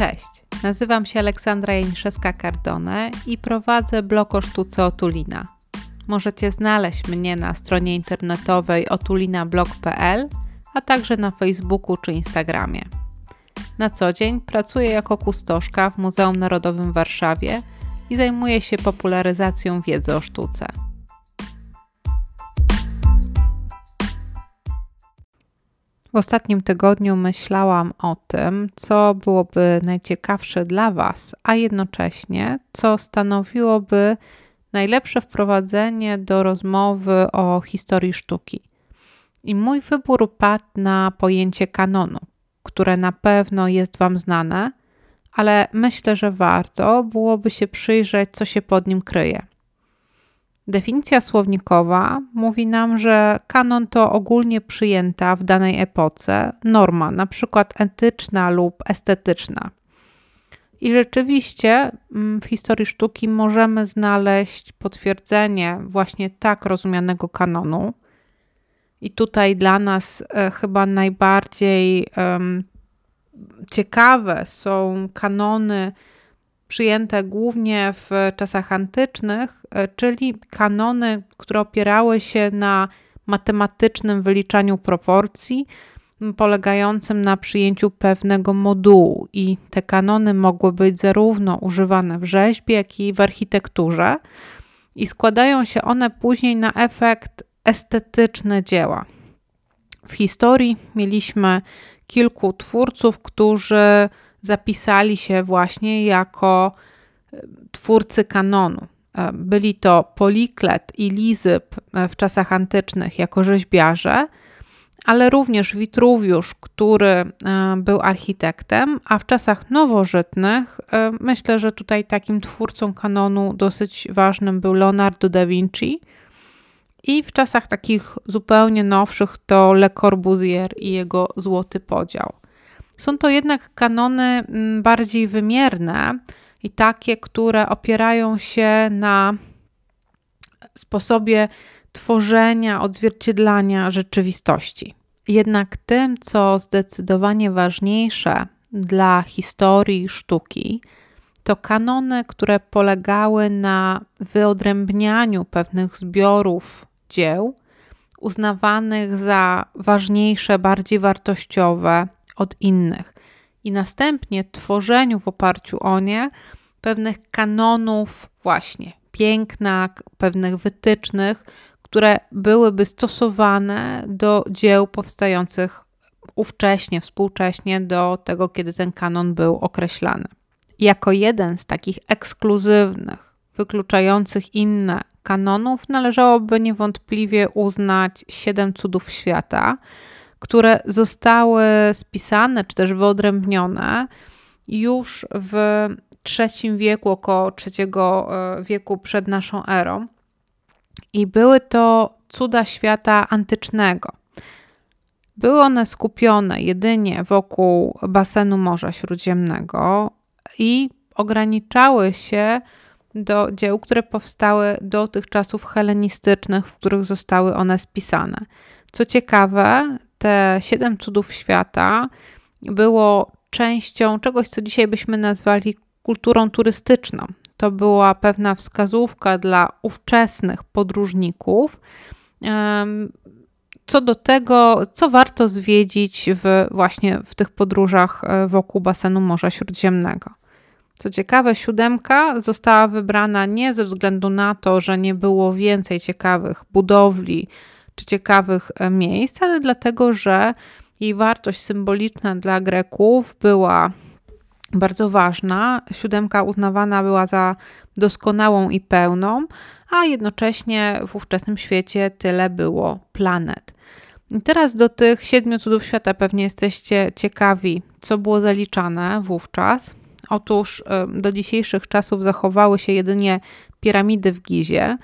Cześć, nazywam się Aleksandra Janiszewska-Cardone i prowadzę blog o sztuce Otulina. Możecie znaleźć mnie na stronie internetowej otulinablog.pl, a także na Facebooku czy Instagramie. Na co dzień pracuję jako kustoszka w Muzeum Narodowym w Warszawie i zajmuję się popularyzacją wiedzy o sztuce. W ostatnim tygodniu myślałam o tym, co byłoby najciekawsze dla Was, a jednocześnie co stanowiłoby najlepsze wprowadzenie do rozmowy o historii sztuki. I mój wybór padł na pojęcie kanonu, które na pewno jest Wam znane, ale myślę, że warto byłoby się przyjrzeć, co się pod nim kryje. Definicja słownikowa mówi nam, że kanon to ogólnie przyjęta w danej epoce norma, na przykład etyczna lub estetyczna. I rzeczywiście mm, w historii sztuki możemy znaleźć potwierdzenie właśnie tak rozumianego kanonu. I tutaj dla nas e, chyba najbardziej um, ciekawe są kanony przyjęte głównie w czasach antycznych, e, czyli kanony, które opierały się na matematycznym wyliczaniu proporcji, polegającym na przyjęciu pewnego modułu. I te kanony mogły być zarówno używane w rzeźbie, jak i w architekturze, i składają się one później na efekt estetyczne dzieła. W historii mieliśmy kilku twórców, którzy zapisali się właśnie jako e, twórcy kanonu. E, byli to Poliklet i Lizyp e, w czasach antycznych jako rzeźbiarze, ale również Witruwiusz, który był architektem, a w czasach nowożytnych myślę, że tutaj takim twórcą kanonu dosyć ważnym był Leonardo da Vinci. I w czasach takich zupełnie nowszych to Le Corbusier i jego złoty podział. Są to jednak kanony mm, bardziej wymierne i takie, które opierają się na sposobie tworzenia, odzwierciedlania rzeczywistości. Jednak tym, co zdecydowanie ważniejsze dla historii sztuki, to kanony, które polegały na wyodrębnianiu pewnych zbiorów dzieł, uznawanych za ważniejsze, bardziej wartościowe od innych, i następnie tworzeniu w oparciu o nie pewnych kanonów, właśnie piękna, pewnych wytycznych, które byłyby stosowane do dzieł powstających ówcześnie, współcześnie do tego, kiedy ten kanon był określany. Jako jeden z takich ekskluzywnych, wykluczających inne kanonów, należałoby niewątpliwie uznać Siedem Cudów Świata, które zostały spisane czy też wyodrębnione już w III wieku, około III e, wieku przed naszą erą. I były to cuda świata antycznego. Były one skupione jedynie wokół basenu Morza Śródziemnego i ograniczały się do dzieł, które powstały do tych czasów helenistycznych, w których zostały one spisane. Co ciekawe, te siedem cudów świata było częścią czegoś, co dzisiaj byśmy nazwali kulturą turystyczną. To była pewna wskazówka dla ówczesnych podróżników co do tego, co warto zwiedzić w, właśnie w tych podróżach e, wokół basenu Morza Śródziemnego. Co ciekawe, siódemka została wybrana nie ze względu na to, że nie było więcej ciekawych budowli czy ciekawych e, miejsc, ale dlatego, że jej wartość symboliczna dla Greków była bardzo ważna. Siódemka uznawana była za doskonałą i pełną, a jednocześnie w ówczesnym świecie tyle było planet. I teraz do tych siedmiu cudów świata pewnie jesteście ciekawi, co było zaliczane wówczas. Otóż do dzisiejszych czasów zachowały się jedynie piramidy w Gizie,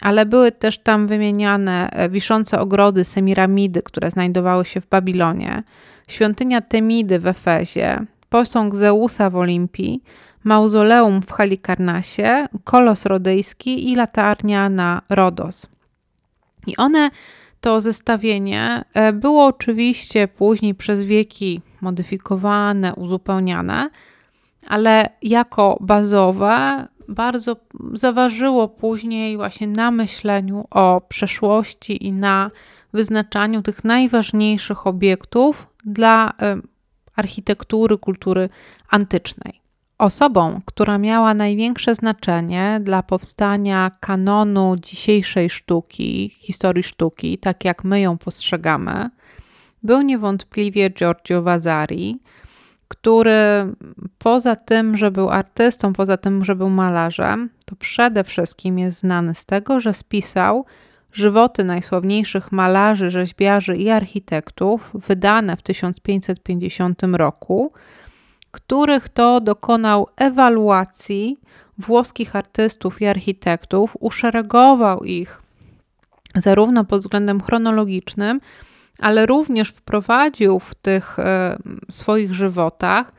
ale były też tam wymieniane e, wiszące ogrody Semiramidy, które znajdowały się w Babilonie, świątynia Temidy w Efezie, posąg Zeusa w Olimpii, mauzoleum w Halikarnasie, kolos rodyjski i latarnia na Rodos. I one, to zestawienie, e, było oczywiście później przez wieki modyfikowane, uzupełniane, ale jako bazowe bardzo zaważyło później właśnie na myśleniu o przeszłości i na wyznaczaniu tych najważniejszych obiektów dla architektury, kultury antycznej. Osobą, która miała największe znaczenie dla powstania kanonu dzisiejszej sztuki, historii sztuki, tak jak my ją postrzegamy, był niewątpliwie Giorgio Vasari, który poza tym, że był artystą, poza tym, że był malarzem, to przede wszystkim jest znany z tego, że spisał żywoty najsławniejszych malarzy, rzeźbiarzy i architektów, wydane w 1550 roku, których to dokonał ewaluacji włoskich artystów i architektów, uszeregował ich zarówno pod względem chronologicznym, ale również wprowadził w tych e, swoich żywotach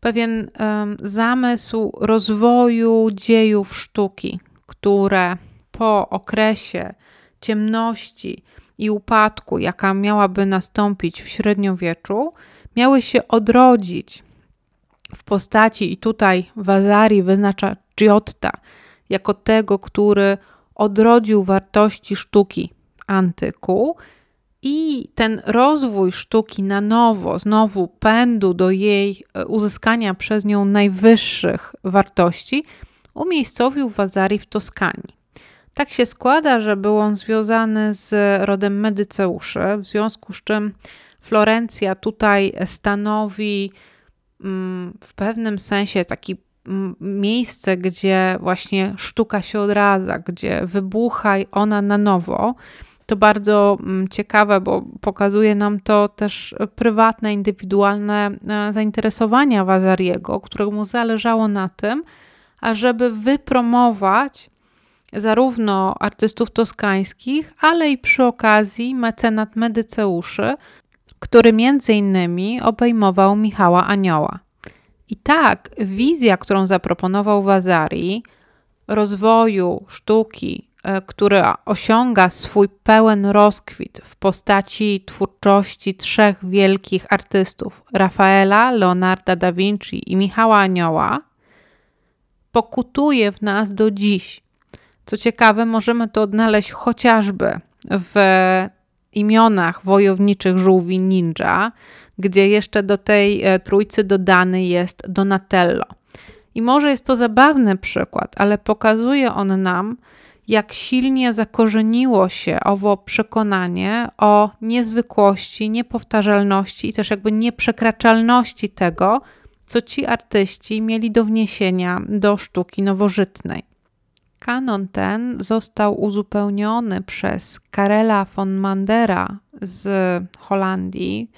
pewien e, zamysł rozwoju dziejów sztuki, które po okresie ciemności i upadku, jaka miałaby nastąpić w średniowieczu, miały się odrodzić w postaci, i tutaj Vasari wyznacza Giotta jako tego, który odrodził wartości sztuki antyku i ten rozwój sztuki na nowo, znowu pędu do jej e, uzyskania przez nią najwyższych wartości, umiejscowił Vasari w Toskanii. Tak się składa, że był on związany z rodem Medyceuszy, w związku z czym Florencja tutaj stanowi mm, w pewnym sensie taki mm, miejsce, gdzie właśnie sztuka się odradza, gdzie wybucha ona na nowo. To bardzo mm, ciekawe, bo pokazuje nam to też prywatne, indywidualne e, zainteresowania Wazariego, któremu zależało na tym, ażeby wypromować zarówno artystów toskańskich, ale i przy okazji mecenat Medyceuszy, który między innymi obejmował Michała Anioła. I tak wizja, którą zaproponował Wazari, rozwoju sztuki, e, która osiąga swój pełen rozkwit w postaci twórczości trzech wielkich artystów Rafaela, Leonarda da Vinci i Michała Anioła, pokutuje w nas do dziś. Co ciekawe, możemy to odnaleźć chociażby w imionach wojowniczych żółwi ninja, gdzie jeszcze do tej e, trójcy dodany jest Donatello. I może jest to zabawny przykład, ale pokazuje on nam, jak silnie zakorzeniło się owo przekonanie o niezwykłości, niepowtarzalności i też jakby nieprzekraczalności tego, co ci artyści mieli do wniesienia do sztuki nowożytnej. Kanon ten został uzupełniony przez Karela von Mandera z Holandii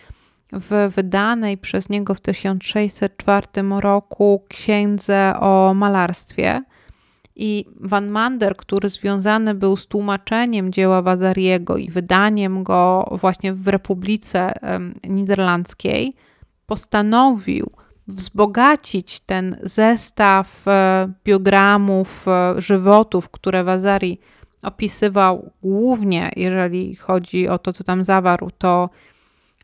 w wydanej przez niego w 1604 roku księdze o malarstwie. I Van Mander, który związany był z tłumaczeniem dzieła Wazariego i wydaniem go właśnie w Republice Niderlandzkiej, postanowił wzbogacić ten zestaw e, biogramów, e, żywotów, które Wazari opisywał głównie, jeżeli chodzi o to, co tam zawarł, to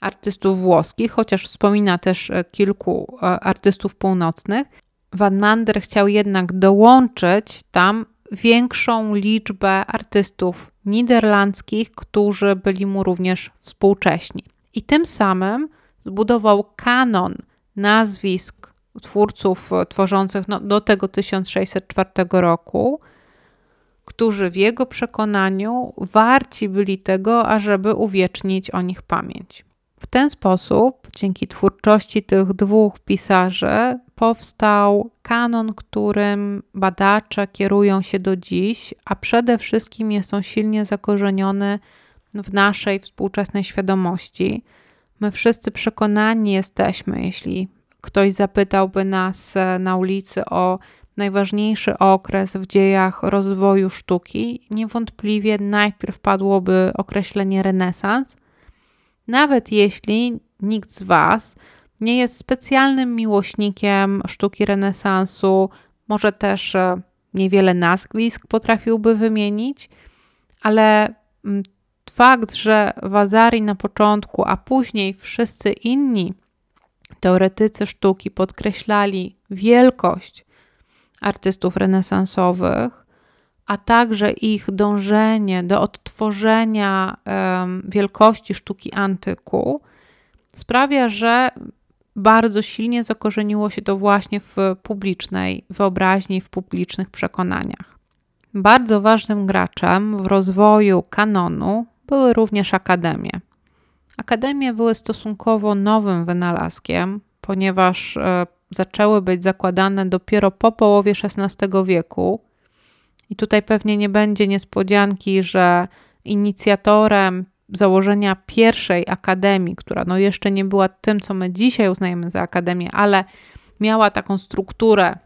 artystów włoskich, chociaż wspomina też e, kilku artystów północnych. Van Mander chciał jednak dołączyć tam większą liczbę artystów niderlandzkich, którzy byli mu również współcześni. I tym samym zbudował kanon nazwisk twórców e, tworzących no, do tego 1604 roku, którzy w jego przekonaniu warci byli tego, ażeby uwiecznić o nich pamięć. W ten sposób, dzięki twórczości tych dwóch pisarzy, powstał kanon, którym badacze kierują się do dziś, a przede wszystkim jest on silnie zakorzeniony w naszej współczesnej świadomości. My wszyscy przekonani jesteśmy, jeśli ktoś zapytałby nas e, na ulicy o najważniejszy okres w dziejach rozwoju sztuki, niewątpliwie najpierw padłoby określenie renesans, nawet jeśli nikt z Was nie jest specjalnym miłośnikiem sztuki renesansu, może też e, niewiele nazwisk potrafiłby wymienić, ale mm, fakt, że Wazari na początku, a później wszyscy inni Teoretycy sztuki podkreślali wielkość artystów renesansowych, a także ich dążenie do odtworzenia wielkości sztuki antyku, sprawia, że bardzo silnie zakorzeniło się to właśnie w publicznej wyobraźni, w publicznych przekonaniach. Bardzo ważnym graczem w rozwoju kanonu były również akademie. Akademie były stosunkowo nowym wynalazkiem, ponieważ e, zaczęły być zakładane dopiero po połowie XVI wieku. I tutaj pewnie nie będzie niespodzianki, że inicjatorem założenia pierwszej akademii, która no jeszcze nie była tym, co my dzisiaj uznajemy za akademię, ale miała taką strukturę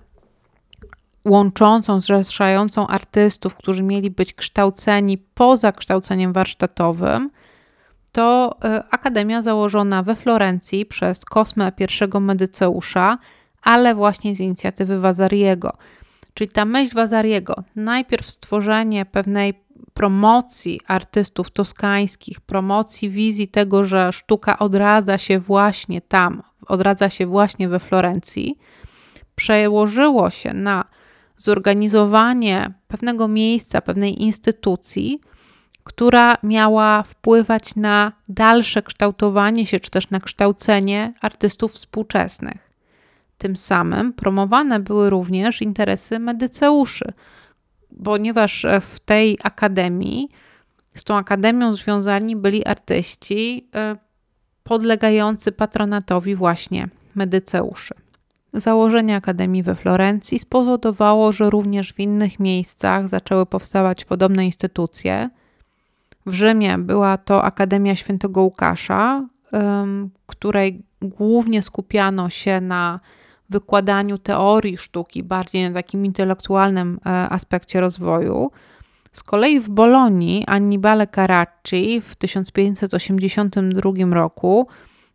łączącą, zrzeszającą artystów, którzy mieli być kształceni poza kształceniem warsztatowym, to e, akademia założona we Florencji przez Kosmę I Medyceusza, ale właśnie z inicjatywy Wazariego. Czyli ta myśl Wazariego, najpierw stworzenie pewnej promocji artystów toskańskich, promocji wizji tego, że sztuka odradza się właśnie tam, odradza się właśnie we Florencji, przełożyło się na zorganizowanie pewnego miejsca, pewnej instytucji, która miała wpływać na dalsze kształtowanie się, czy też na kształcenie artystów współczesnych. Tym samym promowane były również interesy medyceuszy, ponieważ w tej akademii, z tą akademią związani byli artyści e, podlegający patronatowi właśnie medyceuszy. Założenie Akademii we Florencji spowodowało, że również w innych miejscach zaczęły powstawać podobne instytucje. W Rzymie była to Akademia Świętego Łukasza, której głównie skupiano się na wykładaniu teorii sztuki, bardziej na takim intelektualnym e, aspekcie rozwoju. Z kolei w Bolonii Annibale Carracci w 1582 roku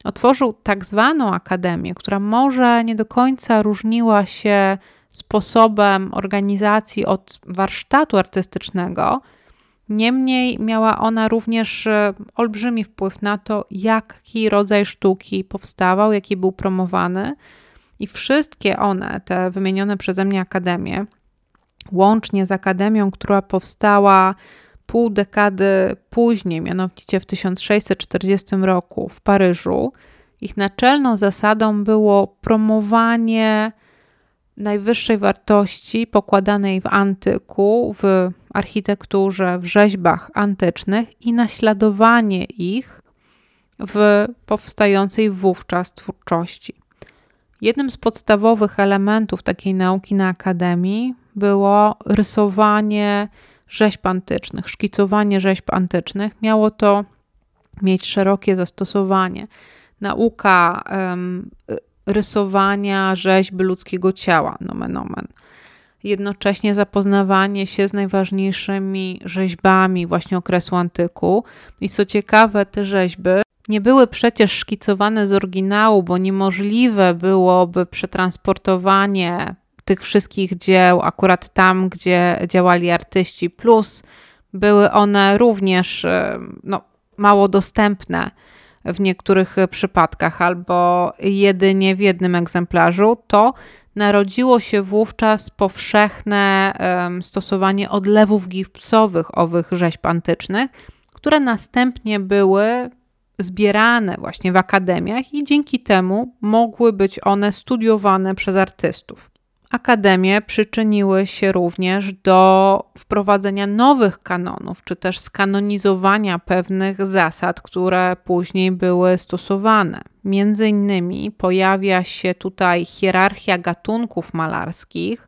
otworzył tak zwaną akademię, która może nie do końca różniła się sposobem organizacji od warsztatu artystycznego. Niemniej miała ona również e, olbrzymi wpływ na to, jaki rodzaj sztuki powstawał, jaki był promowany. I wszystkie one, te wymienione przeze mnie akademie, łącznie z akademią, która powstała pół dekady później, mianowicie w 1640 roku w Paryżu, ich naczelną zasadą było promowanie najwyższej wartości pokładanej w antyku, w architekturze, w rzeźbach antycznych i naśladowanie ich w powstającej wówczas twórczości. Jednym z podstawowych elementów takiej nauki na akademii było rysowanie rzeźb antycznych, szkicowanie rzeźb antycznych. Miało to mieć szerokie zastosowanie. Nauka um, rysowania rzeźby ludzkiego ciała, nomen omen. Jednocześnie zapoznawanie się z najważniejszymi rzeźbami właśnie okresu antyku. I co ciekawe, te rzeźby nie były przecież szkicowane z oryginału, bo niemożliwe byłoby przetransportowanie tych wszystkich dzieł akurat tam, gdzie działali artyści, plus były one również e, no, mało dostępne w niektórych przypadkach albo jedynie w jednym egzemplarzu, to narodziło się wówczas powszechne stosowanie odlewów gipsowych owych rzeźb antycznych, które następnie były zbierane właśnie w akademiach i dzięki temu mogły być one studiowane przez artystów. Akademie przyczyniły się również do wprowadzenia nowych kanonów, czy też skanonizowania pewnych zasad, które później były stosowane. Między innymi pojawia się tutaj hierarchia gatunków malarskich,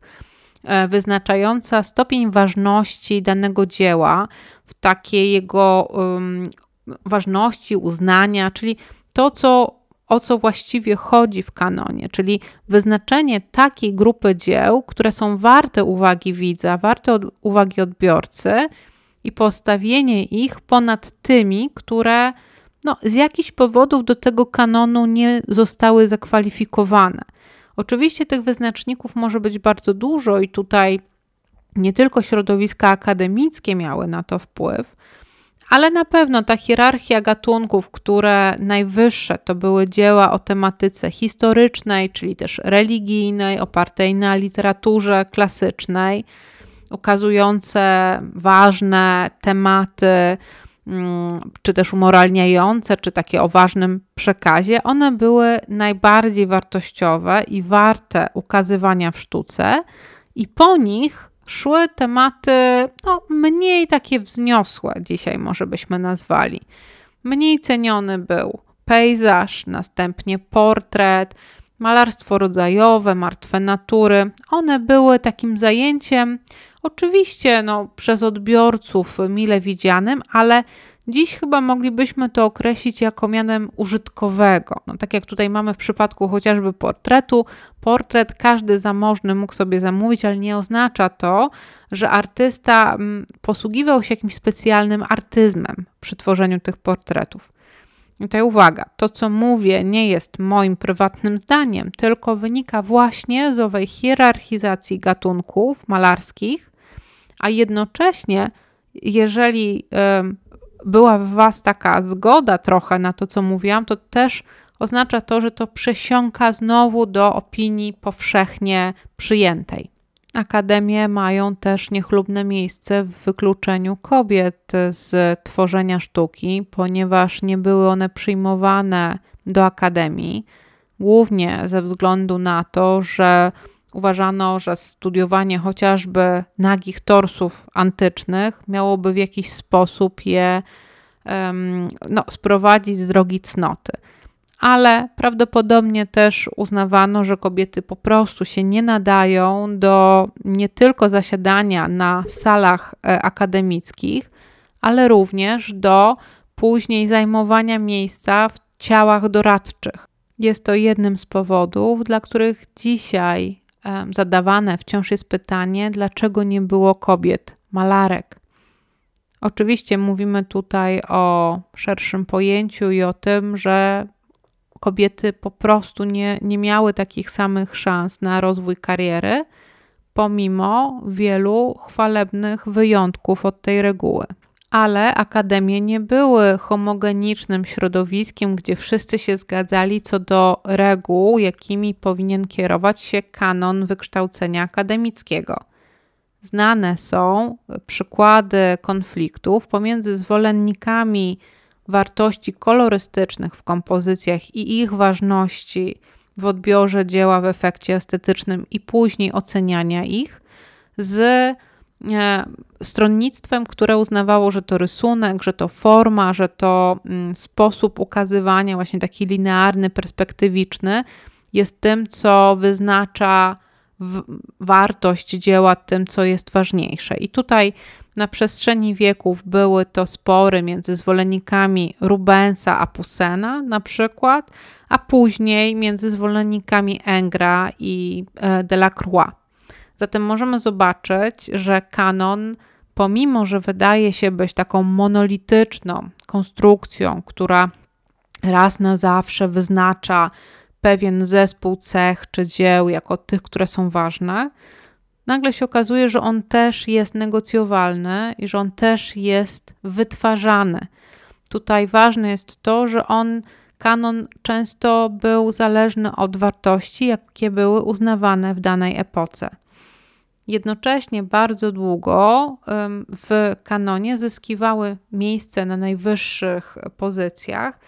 e, wyznaczająca stopień ważności danego dzieła w takiej jego um, ważności, uznania, czyli to, co o co właściwie chodzi w kanonie, czyli wyznaczenie takiej grupy dzieł, które są warte uwagi widza, warte od, uwagi odbiorcy i postawienie ich ponad tymi, które no, z jakichś powodów do tego kanonu nie zostały zakwalifikowane. Oczywiście tych wyznaczników może być bardzo dużo i tutaj nie tylko środowiska akademickie miały na to wpływ, ale na pewno ta hierarchia gatunków, które najwyższe to były dzieła o tematyce historycznej, czyli też religijnej, opartej na literaturze klasycznej, ukazujące ważne tematy, mm, czy też umoralniające, czy takie o ważnym przekazie, one były najbardziej wartościowe i warte ukazywania w sztuce, i po nich szły tematy no, mniej takie wzniosłe, dzisiaj może byśmy nazwali. Mniej ceniony był pejzaż, następnie portret, malarstwo rodzajowe, martwe natury. One były takim zajęciem, oczywiście no, przez odbiorców mile widzianym, ale Dziś chyba moglibyśmy to określić jako mianem użytkowego. No, tak jak tutaj mamy w przypadku chociażby portretu, portret każdy zamożny mógł sobie zamówić, ale nie oznacza to, że artysta mm, posługiwał się jakimś specjalnym artyzmem przy tworzeniu tych portretów. I tutaj uwaga, to co mówię nie jest moim prywatnym zdaniem, tylko wynika właśnie z owej hierarchizacji gatunków malarskich, a jednocześnie, jeżeli była w Was taka zgoda trochę na to, co mówiłam, to też oznacza to, że to przesiąka znowu do opinii powszechnie przyjętej. Akademie mają też niechlubne miejsce w wykluczeniu kobiet z tworzenia sztuki, ponieważ nie były one przyjmowane do akademii, głównie ze względu na to, że uważano, że studiowanie chociażby nagich torsów antycznych miałoby w jakiś sposób je no, sprowadzić z drogi cnoty. Ale prawdopodobnie też uznawano, że kobiety po prostu się nie nadają do nie tylko zasiadania na salach e, akademickich, ale również do później zajmowania miejsca w ciałach doradczych. Jest to jednym z powodów, dla których dzisiaj zadawane wciąż jest pytanie, dlaczego nie było kobiet, malarek. Oczywiście mówimy tutaj o szerszym pojęciu i o tym, że kobiety po prostu nie, nie miały takich samych szans na rozwój kariery, pomimo wielu chwalebnych wyjątków od tej reguły ale akademie nie były homogenicznym środowiskiem, gdzie wszyscy się zgadzali co do reguł, jakimi powinien kierować się kanon wykształcenia akademickiego. Znane są przykłady konfliktów pomiędzy zwolennikami wartości kolorystycznych w kompozycjach i ich ważności w odbiorze dzieła w efekcie estetycznym i później oceniania ich, z stronnictwem, które uznawało, że to rysunek, że to forma, że to mm, sposób ukazywania, właśnie taki linearny, perspektywiczny, jest tym, co wyznacza wartość dzieła, tym, co jest ważniejsze. I tutaj na przestrzeni wieków były to spory między zwolennikami Rubensa a Poussena na przykład, a później między zwolennikami Engra i e, Delacroix. Zatem możemy zobaczyć, że kanon, pomimo że wydaje się być taką monolityczną konstrukcją, która raz na zawsze wyznacza pewien zespół cech czy dzieł jako tych, które są ważne, nagle się okazuje, że on też jest negocjowalny i że on też jest wytwarzany. Tutaj ważne jest to, że on, kanon często był zależny od wartości, jakie były uznawane w danej epoce. Jednocześnie bardzo długo w kanonie zyskiwały miejsce na najwyższych pozycjach.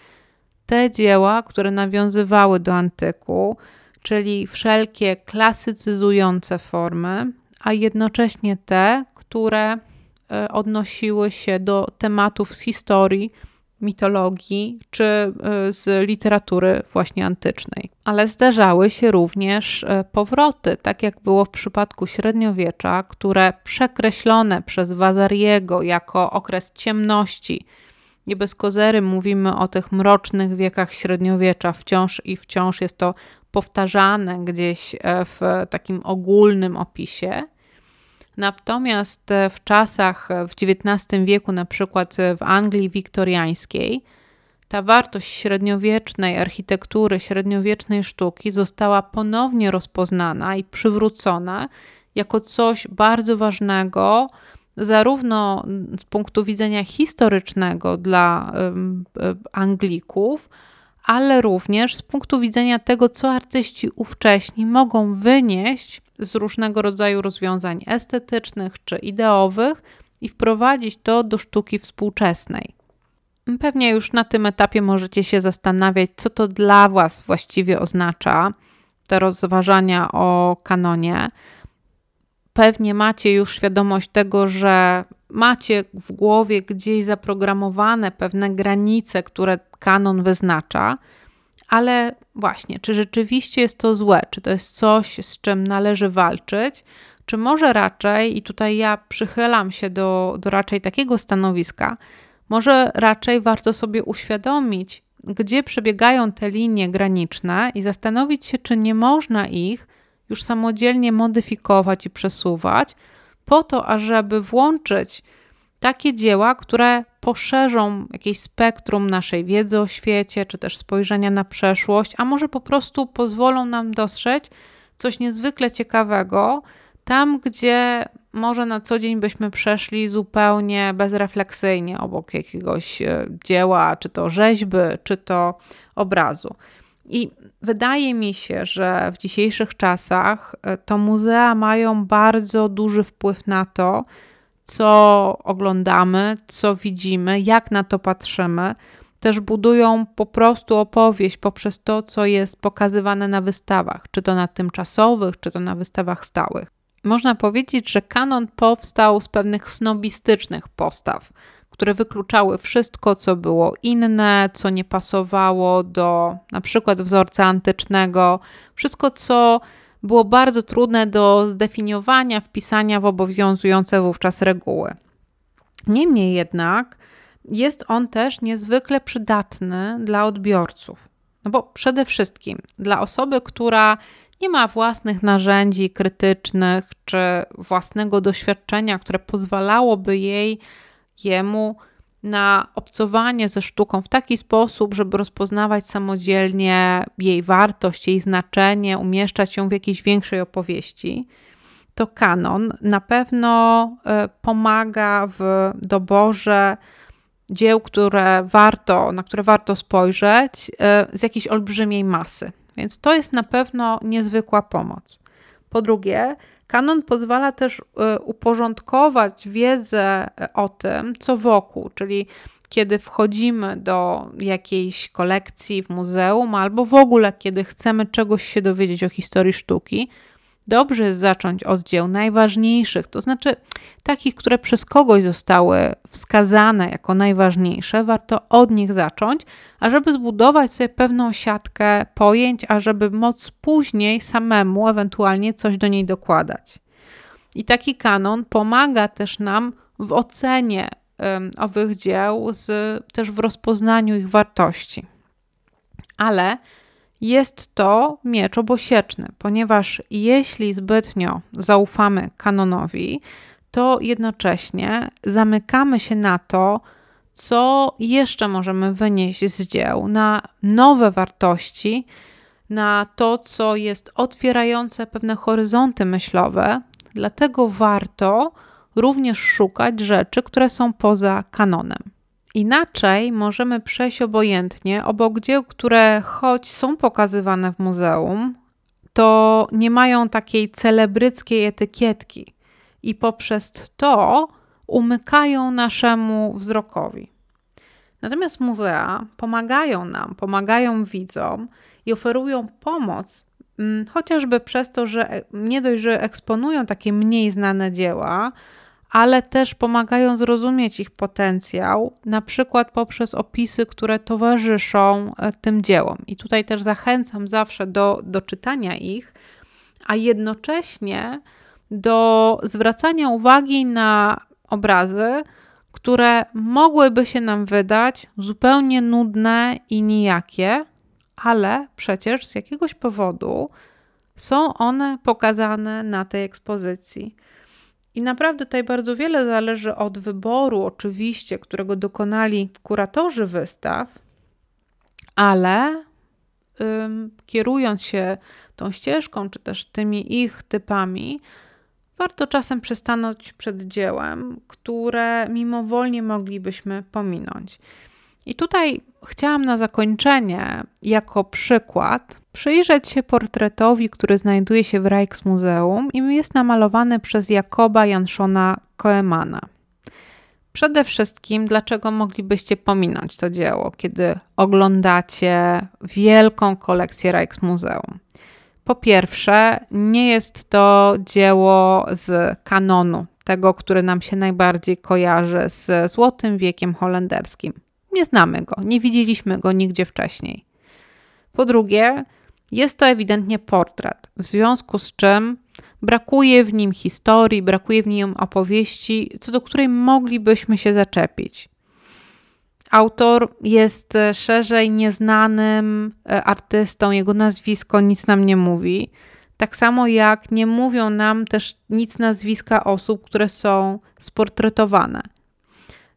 Te dzieła, które nawiązywały do antyku, czyli wszelkie klasycyzujące formy, a jednocześnie te, które e, odnosiły się do tematów z historii, mitologii czy e, z literatury właśnie antycznej. Ale zdarzały się również e, powroty, tak jak było w przypadku średniowiecza, które przekreślone przez Wazariego jako okres ciemności. Nie bez kozery mówimy o tych mrocznych wiekach średniowiecza wciąż i wciąż jest to powtarzane gdzieś e, w takim ogólnym opisie. Natomiast e, w czasach e, w XIX wieku, na przykład e, w Anglii wiktoriańskiej, ta wartość średniowiecznej architektury, średniowiecznej sztuki została ponownie rozpoznana i przywrócona jako coś bardzo ważnego zarówno z punktu widzenia historycznego dla Anglików, ale również z punktu widzenia tego, co artyści ówcześni mogą wynieść z różnego rodzaju rozwiązań estetycznych czy ideowych i wprowadzić to do sztuki współczesnej. Pewnie już na tym etapie możecie się zastanawiać, co to dla Was właściwie oznacza, te rozważania o kanonie. Pewnie macie już świadomość tego, że macie w głowie gdzieś zaprogramowane pewne granice, które kanon wyznacza, ale właśnie, czy rzeczywiście jest to złe, czy to jest coś, z czym należy walczyć, czy może raczej, i tutaj ja przychylam się do, do raczej takiego stanowiska, może raczej warto sobie uświadomić, gdzie przebiegają te linie graniczne i zastanowić się, czy nie można ich już samodzielnie modyfikować i przesuwać, po to, ażeby włączyć takie dzieła, które poszerzą jakieś spektrum naszej wiedzy o świecie, czy też spojrzenia na przeszłość, a może po prostu pozwolą nam dostrzec coś niezwykle ciekawego, tam gdzie może na co dzień byśmy przeszli zupełnie bezrefleksyjnie obok jakiegoś e, dzieła, czy to rzeźby, czy to obrazu. I wydaje mi się, że w dzisiejszych czasach e, to muzea mają bardzo duży wpływ na to, co oglądamy, co widzimy, jak na to patrzymy. Też budują po prostu opowieść poprzez to, co jest pokazywane na wystawach, czy to na tymczasowych, czy to na wystawach stałych. Można powiedzieć, że kanon powstał z pewnych snobistycznych postaw, które wykluczały wszystko, co było inne, co nie pasowało do na przykład wzorca antycznego, wszystko, co było bardzo trudne do zdefiniowania, wpisania w obowiązujące wówczas reguły. Niemniej jednak jest on też niezwykle przydatny dla odbiorców. No bo przede wszystkim dla osoby, która nie ma własnych narzędzi krytycznych czy własnego doświadczenia, które pozwalałoby jej, jemu na obcowanie ze sztuką w taki sposób, żeby rozpoznawać samodzielnie jej wartość, jej znaczenie, umieszczać ją w jakiejś większej opowieści, to kanon na pewno e, pomaga w doborze dzieł, które warto, na które warto spojrzeć e, z jakiejś olbrzymiej masy. Więc to jest na pewno niezwykła pomoc. Po drugie, kanon pozwala też y, uporządkować wiedzę o tym, co wokół, czyli kiedy wchodzimy do jakiejś kolekcji w muzeum, albo w ogóle kiedy chcemy czegoś się dowiedzieć o historii sztuki, Dobrze jest zacząć od dzieł najważniejszych, to znaczy takich, które przez kogoś zostały wskazane jako najważniejsze, warto od nich zacząć, ażeby zbudować sobie pewną siatkę pojęć, ażeby móc później samemu ewentualnie coś do niej dokładać. I taki kanon pomaga też nam w ocenie um, owych dzieł, z, też w rozpoznaniu ich wartości. Ale jest to miecz obosieczny, ponieważ jeśli zbytnio zaufamy kanonowi, to jednocześnie zamykamy się na to, co jeszcze możemy wynieść z dzieł, na nowe wartości, na to, co jest otwierające pewne horyzonty myślowe. Dlatego warto również szukać rzeczy, które są poza kanonem. Inaczej możemy przejść obojętnie obok dzieł, które choć są pokazywane w muzeum, to nie mają takiej celebryckiej etykietki i poprzez to umykają naszemu wzrokowi. Natomiast muzea pomagają nam, pomagają widzom i oferują pomoc, mm, chociażby przez to, że nie dość, że eksponują takie mniej znane dzieła, ale też pomagają zrozumieć ich potencjał, na przykład poprzez opisy, które towarzyszą e, tym dziełom. I tutaj też zachęcam zawsze do, do czytania ich, a jednocześnie do zwracania uwagi na obrazy, które mogłyby się nam wydać zupełnie nudne i nijakie, ale przecież z jakiegoś powodu są one pokazane na tej ekspozycji. I naprawdę tutaj bardzo wiele zależy od wyboru, oczywiście, którego dokonali kuratorzy wystaw, ale ym, kierując się tą ścieżką, czy też tymi ich typami, warto czasem przystanąć przed dziełem, które mimowolnie moglibyśmy pominąć. I tutaj chciałam na zakończenie, jako przykład, przyjrzeć się portretowi, który znajduje się w Rijksmuseum i jest namalowany przez Jakoba Janszona Koemana. Przede wszystkim, dlaczego moglibyście pominąć to dzieło, kiedy oglądacie wielką kolekcję Rijksmuseum? Po pierwsze, nie jest to dzieło z kanonu, tego, który nam się najbardziej kojarzy z Złotym Wiekiem Holenderskim. Nie znamy go, nie widzieliśmy go nigdzie wcześniej. Po drugie, jest to ewidentnie portret, w związku z czym brakuje w nim historii, brakuje w nim opowieści, co do której moglibyśmy się zaczepić. Autor jest e, szerzej nieznanym e, artystą, jego nazwisko nic nam nie mówi. Tak samo jak nie mówią nam też nic nazwiska osób, które są sportretowane.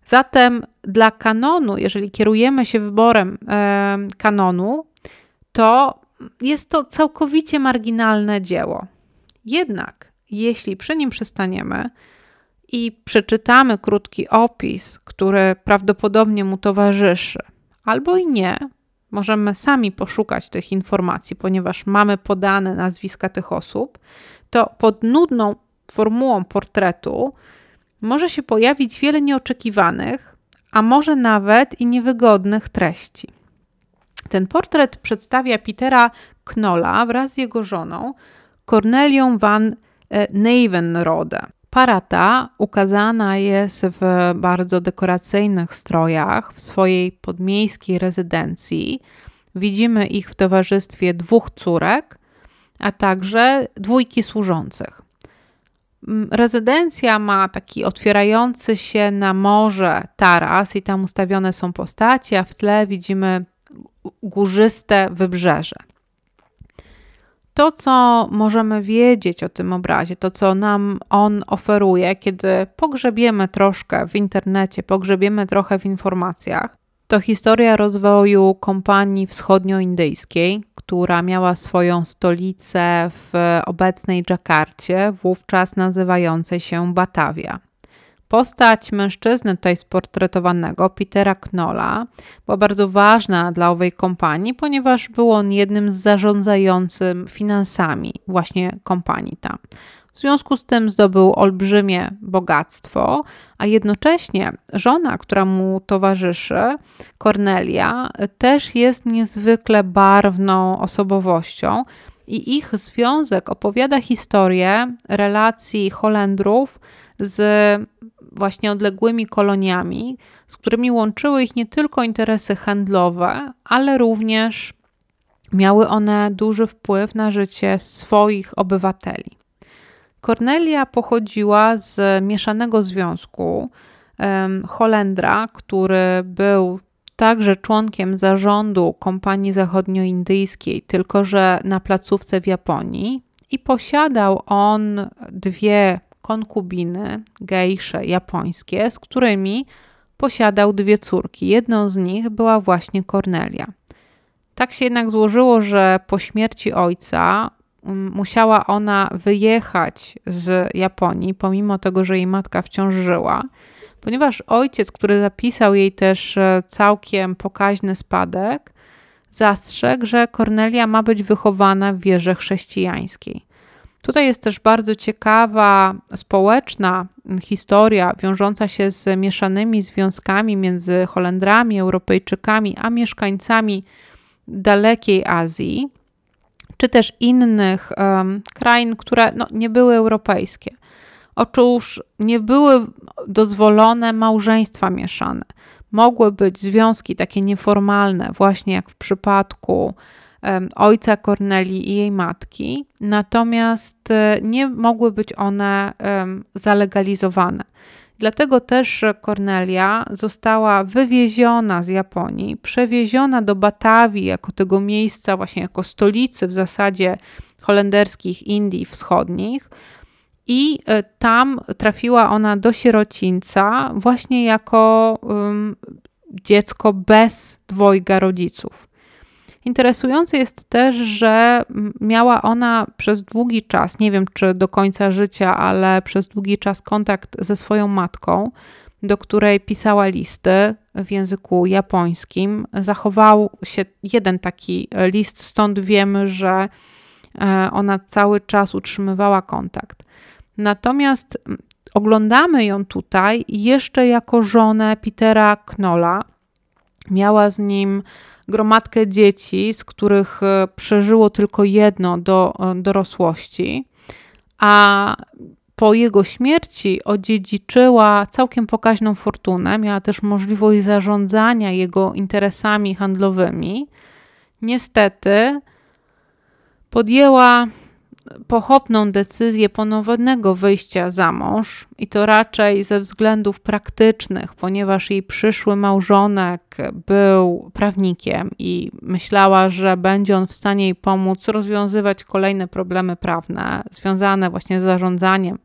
Zatem dla kanonu, jeżeli kierujemy się wyborem e, kanonu, to jest to całkowicie marginalne dzieło. Jednak, jeśli przy nim przystaniemy, i przeczytamy krótki opis, który prawdopodobnie mu towarzyszy, albo i nie, możemy sami poszukać tych informacji, ponieważ mamy podane nazwiska tych osób, to pod nudną formułą portretu może się pojawić wiele nieoczekiwanych, a może nawet i niewygodnych treści. Ten portret przedstawia Petera Knolla wraz z jego żoną, Cornelią van e, Nevenrode. Para ta ukazana jest w bardzo dekoracyjnych strojach w swojej podmiejskiej rezydencji. Widzimy ich w towarzystwie dwóch córek, a także dwójki służących. Rezydencja ma taki otwierający się na morze taras, i tam ustawione są postacie, a w tle widzimy górzyste wybrzeże to, co możemy wiedzieć o tym obrazie, to, co nam on oferuje, kiedy pogrzebiemy troszkę w internecie, pogrzebiemy trochę w informacjach, to historia rozwoju kompanii wschodnioindyjskiej, która miała swoją stolicę w obecnej Dżakarcie, wówczas nazywającej się Batavia. Postać mężczyzny tutaj sportretowanego, Petera Knolla, była bardzo ważna dla owej kompanii, ponieważ był on jednym z zarządzającym finansami właśnie kompanii tam. W związku z tym zdobył olbrzymie bogactwo, a jednocześnie żona, która mu towarzyszy, Cornelia, też jest niezwykle barwną osobowością i ich związek opowiada historię relacji Holendrów z właśnie odległymi koloniami, z którymi łączyły ich nie tylko interesy handlowe, ale również miały one duży wpływ na życie swoich obywateli. Kornelia pochodziła z mieszanego związku Holendra, który był także członkiem zarządu kompanii zachodnioindyjskiej, tylko że na placówce w Japonii, i posiadał on dwie konkubiny, gejsze japońskie, z którymi posiadał dwie córki. Jedną z nich była właśnie Kornelia. Tak się jednak złożyło, że po śmierci ojca mm, musiała ona wyjechać z Japonii, pomimo tego, że jej matka wciąż żyła, ponieważ ojciec, który zapisał jej też e, całkiem pokaźny spadek, zastrzegł, że Kornelia ma być wychowana w wierze chrześcijańskiej. Tutaj jest też bardzo ciekawa społeczna historia wiążąca się z mieszanymi związkami między Holendrami, Europejczykami, a mieszkańcami dalekiej Azji, czy też innych um, krain, które no, nie były europejskie. Otóż nie były dozwolone małżeństwa mieszane. Mogły być związki takie nieformalne, właśnie jak w przypadku ojca Korneli i jej matki, natomiast e, nie mogły być one zalegalizowane. Dlatego też Kornelia została wywieziona z Japonii, przewieziona do Batawii jako tego miejsca, właśnie jako stolicy w zasadzie holenderskich Indii Wschodnich. I e, tam trafiła ona do sierocińca, właśnie jako um, dziecko bez dwojga rodziców. Interesujące jest też, że miała ona przez długi czas, nie wiem czy do końca życia, ale przez długi czas kontakt ze swoją matką, do której pisała listy w języku japońskim. Zachował się jeden taki list, stąd wiemy, że e, ona cały czas utrzymywała kontakt. Natomiast oglądamy ją tutaj jeszcze jako żonę Petera Knola. Miała z nim gromadkę dzieci, z których e, przeżyło tylko jedno do e, dorosłości, a po jego śmierci odziedziczyła całkiem pokaźną fortunę, miała też możliwość zarządzania jego interesami handlowymi. Niestety podjęła pochopną decyzję ponownego wyjścia za mąż i to raczej ze względów praktycznych, ponieważ jej przyszły małżonek był prawnikiem i myślała, że będzie on w stanie jej pomóc rozwiązywać kolejne problemy prawne związane właśnie z zarządzaniem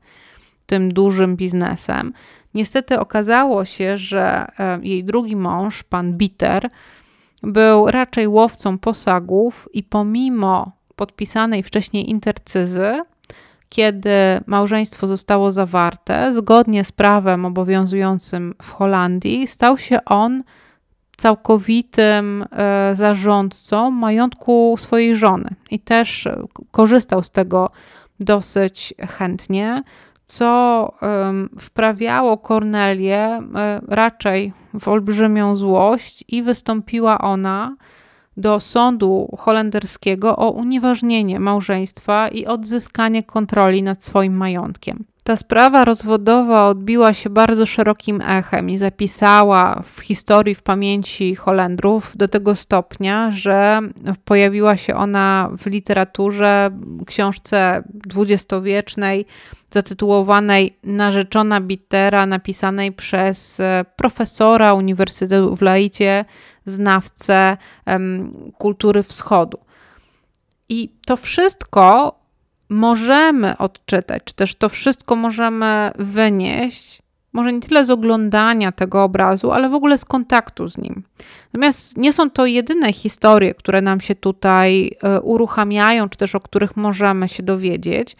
tym dużym biznesem. Niestety okazało się, że e, jej drugi mąż, pan Bitter, był raczej łowcą posagów i pomimo podpisanej wcześniej intercyzy, kiedy małżeństwo zostało zawarte, zgodnie z prawem obowiązującym w Holandii, stał się on całkowitym e, zarządcą majątku swojej żony i też korzystał z tego dosyć chętnie, co wprawiało Kornelię e, raczej w olbrzymią złość i wystąpiła ona do sądu holenderskiego o unieważnienie małżeństwa i odzyskanie kontroli nad swoim majątkiem. Ta sprawa rozwodowa odbiła się bardzo szerokim echem i zapisała w historii, w pamięci Holendrów do tego stopnia, że pojawiła się ona w literaturze, książce dwudziestowiecznej zatytułowanej Narzeczona Bittera, napisanej przez e, profesora Uniwersytetu w Laicie, znawcę um, kultury wschodu. I to wszystko możemy odczytać, czy też to wszystko możemy wynieść, może nie tyle z oglądania tego obrazu, ale w ogóle z kontaktu z nim. Natomiast nie są to jedyne historie, które nam się tutaj e, uruchamiają, czy też o których możemy się dowiedzieć,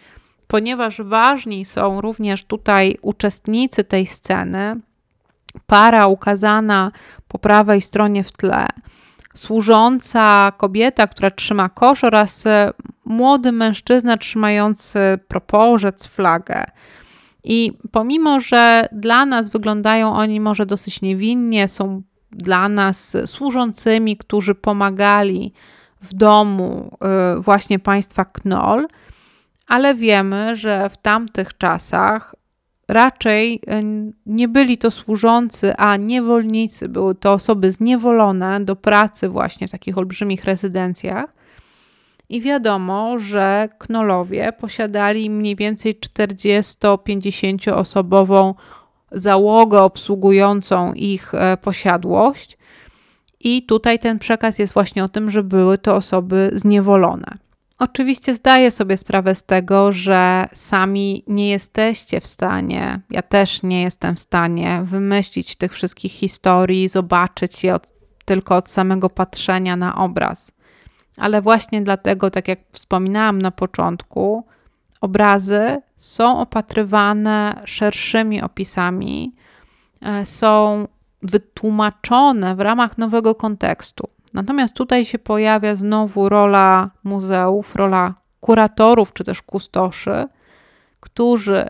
ponieważ ważni są również tutaj uczestnicy tej sceny, para ukazana po prawej stronie w tle, służąca kobieta, która trzyma kosz oraz e, młody mężczyzna trzymający proporzec, flagę. I pomimo, że dla nas wyglądają oni może dosyć niewinnie, są dla nas służącymi, którzy pomagali w domu e, właśnie państwa Knoll, ale wiemy, że w tamtych czasach raczej e, nie byli to służący, a niewolnicy. Były to osoby zniewolone do pracy właśnie w takich olbrzymich rezydencjach. I wiadomo, że knolowie posiadali mniej więcej 40-50 osobową załogę obsługującą ich e, posiadłość. I tutaj ten przekaz jest właśnie o tym, że były to osoby zniewolone. Oczywiście zdaję sobie sprawę z tego, że sami nie jesteście w stanie, ja też nie jestem w stanie wymyślić tych wszystkich historii, zobaczyć je od, tylko od samego patrzenia na obraz. Ale właśnie dlatego, tak jak wspominałam na początku, obrazy są opatrywane szerszymi opisami, e, są wytłumaczone w ramach nowego kontekstu. Natomiast tutaj się pojawia znowu rola muzeów, rola kuratorów czy też kustoszy, którzy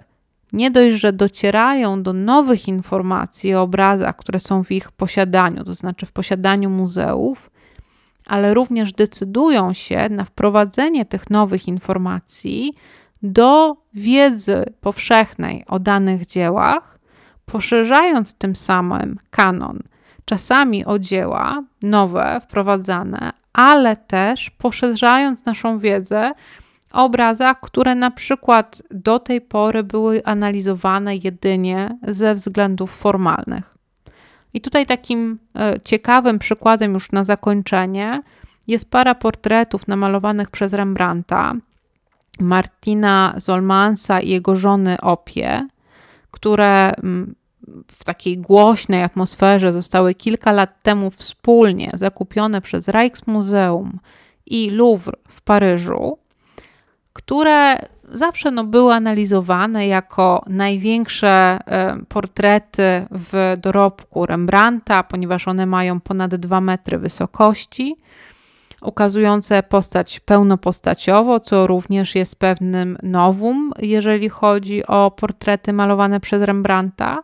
nie dość, że docierają do nowych informacji o obrazach, które są w ich posiadaniu, to znaczy w posiadaniu muzeów, ale również decydują się na wprowadzenie tych nowych informacji do wiedzy powszechnej o danych dziełach, poszerzając tym samym kanon czasami o dzieła nowe, wprowadzane, ale też poszerzając naszą wiedzę o obrazach, które na przykład do tej pory były analizowane jedynie ze względów formalnych. I tutaj takim e, ciekawym przykładem już na zakończenie jest para portretów namalowanych przez Rembrandta, Martina Zolmansa i jego żony Opie, które mm, w takiej głośnej atmosferze zostały kilka lat temu wspólnie zakupione przez Rijksmuseum i Louvre w Paryżu, które zawsze no, były analizowane jako największe e, portrety w dorobku Rembrandta, ponieważ one mają ponad 2 metry wysokości, ukazujące postać pełnopostaciowo, co również jest pewnym nowum, jeżeli chodzi o portrety malowane przez Rembrandta.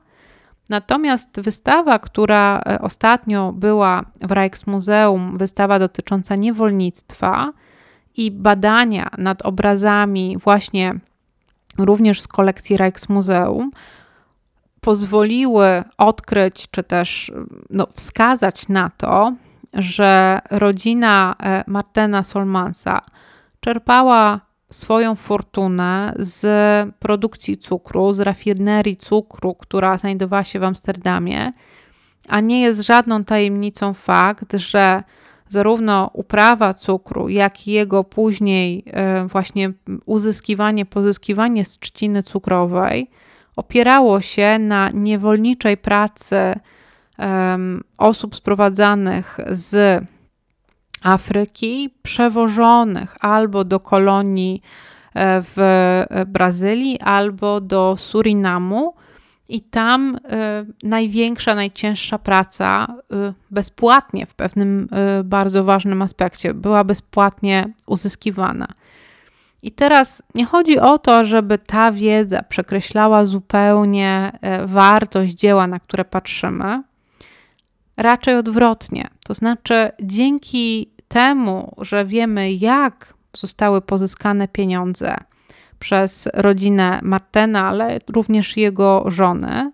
Natomiast wystawa, która e, ostatnio była w Rijksmuseum, wystawa dotycząca niewolnictwa i badania nad obrazami właśnie również z kolekcji Rijksmuseum, pozwoliły odkryć czy też no, wskazać na to, że rodzina e, Martena Solmansa czerpała swoją fortunę z produkcji cukru, z rafinerii cukru, która znajdowała się w Amsterdamie, a nie jest żadną tajemnicą fakt, że zarówno uprawa cukru, jak i jego później e, właśnie uzyskiwanie, pozyskiwanie z trzciny cukrowej opierało się na niewolniczej pracy osób sprowadzanych z Afryki, przewożonych albo do kolonii e, w Brazylii, albo do Surinamu. I tam y, największa, najcięższa praca y, bezpłatnie, w pewnym y, bardzo ważnym aspekcie, była bezpłatnie uzyskiwana. I teraz nie chodzi o to, żeby ta wiedza przekreślała zupełnie wartość dzieła, na które patrzymy, raczej odwrotnie. To znaczy, dzięki temu, że wiemy, jak zostały pozyskane pieniądze przez rodzinę Martena, ale również jego żony,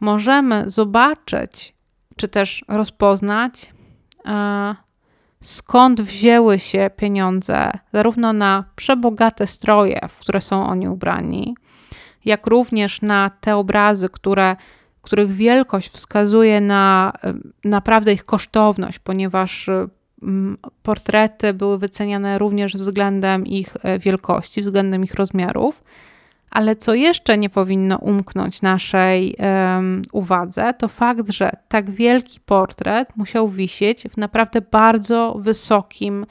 możemy zobaczyć, czy też rozpoznać, e, skąd wzięły się pieniądze, zarówno na przebogate stroje, w które są oni ubrani, jak również na te obrazy, które których wielkość wskazuje na e, naprawdę ich kosztowność, ponieważ e, portrety były wyceniane również względem ich e, wielkości, względem ich rozmiarów. Ale co jeszcze nie powinno umknąć naszej um, uwadze, to fakt, że tak wielki portret musiał wisieć w naprawdę bardzo wysokim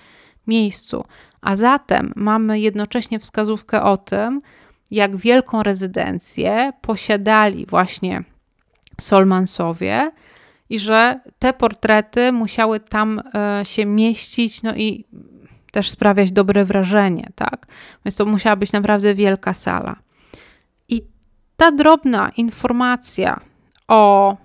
miejscu. A zatem mamy jednocześnie wskazówkę o tym, jak wielką rezydencję posiadali właśnie Solmansowie i że te portrety musiały tam e, się mieścić, no i też sprawiać dobre wrażenie, tak? Więc to musiała być naprawdę wielka sala. I ta drobna informacja o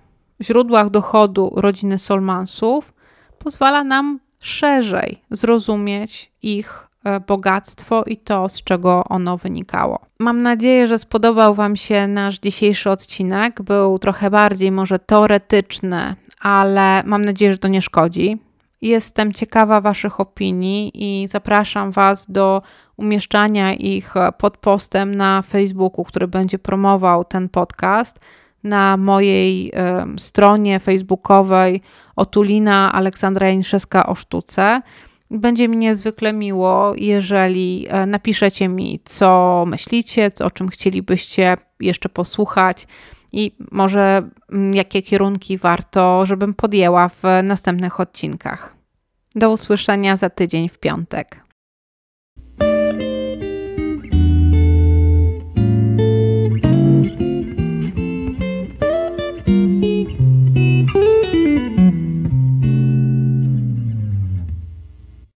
źródłach dochodu rodziny Solmansów pozwala nam szerzej zrozumieć ich bogactwo i to, z czego ono wynikało. Mam nadzieję, że spodobał Wam się nasz dzisiejszy odcinek. Był trochę bardziej może teoretyczny, ale mam nadzieję, że to nie szkodzi. Jestem ciekawa Waszych opinii i zapraszam Was do umieszczania ich pod postem na Facebooku, który będzie promował ten podcast na mojej y, stronie facebookowej Otulina Aleksandra Janiszewska o sztuce. Będzie mi niezwykle miło, jeżeli e, napiszecie mi, co myślicie, o czym chcielibyście jeszcze posłuchać i może mm, jakie kierunki warto, żebym podjęła w następnych odcinkach. Do usłyszenia za tydzień w piątek.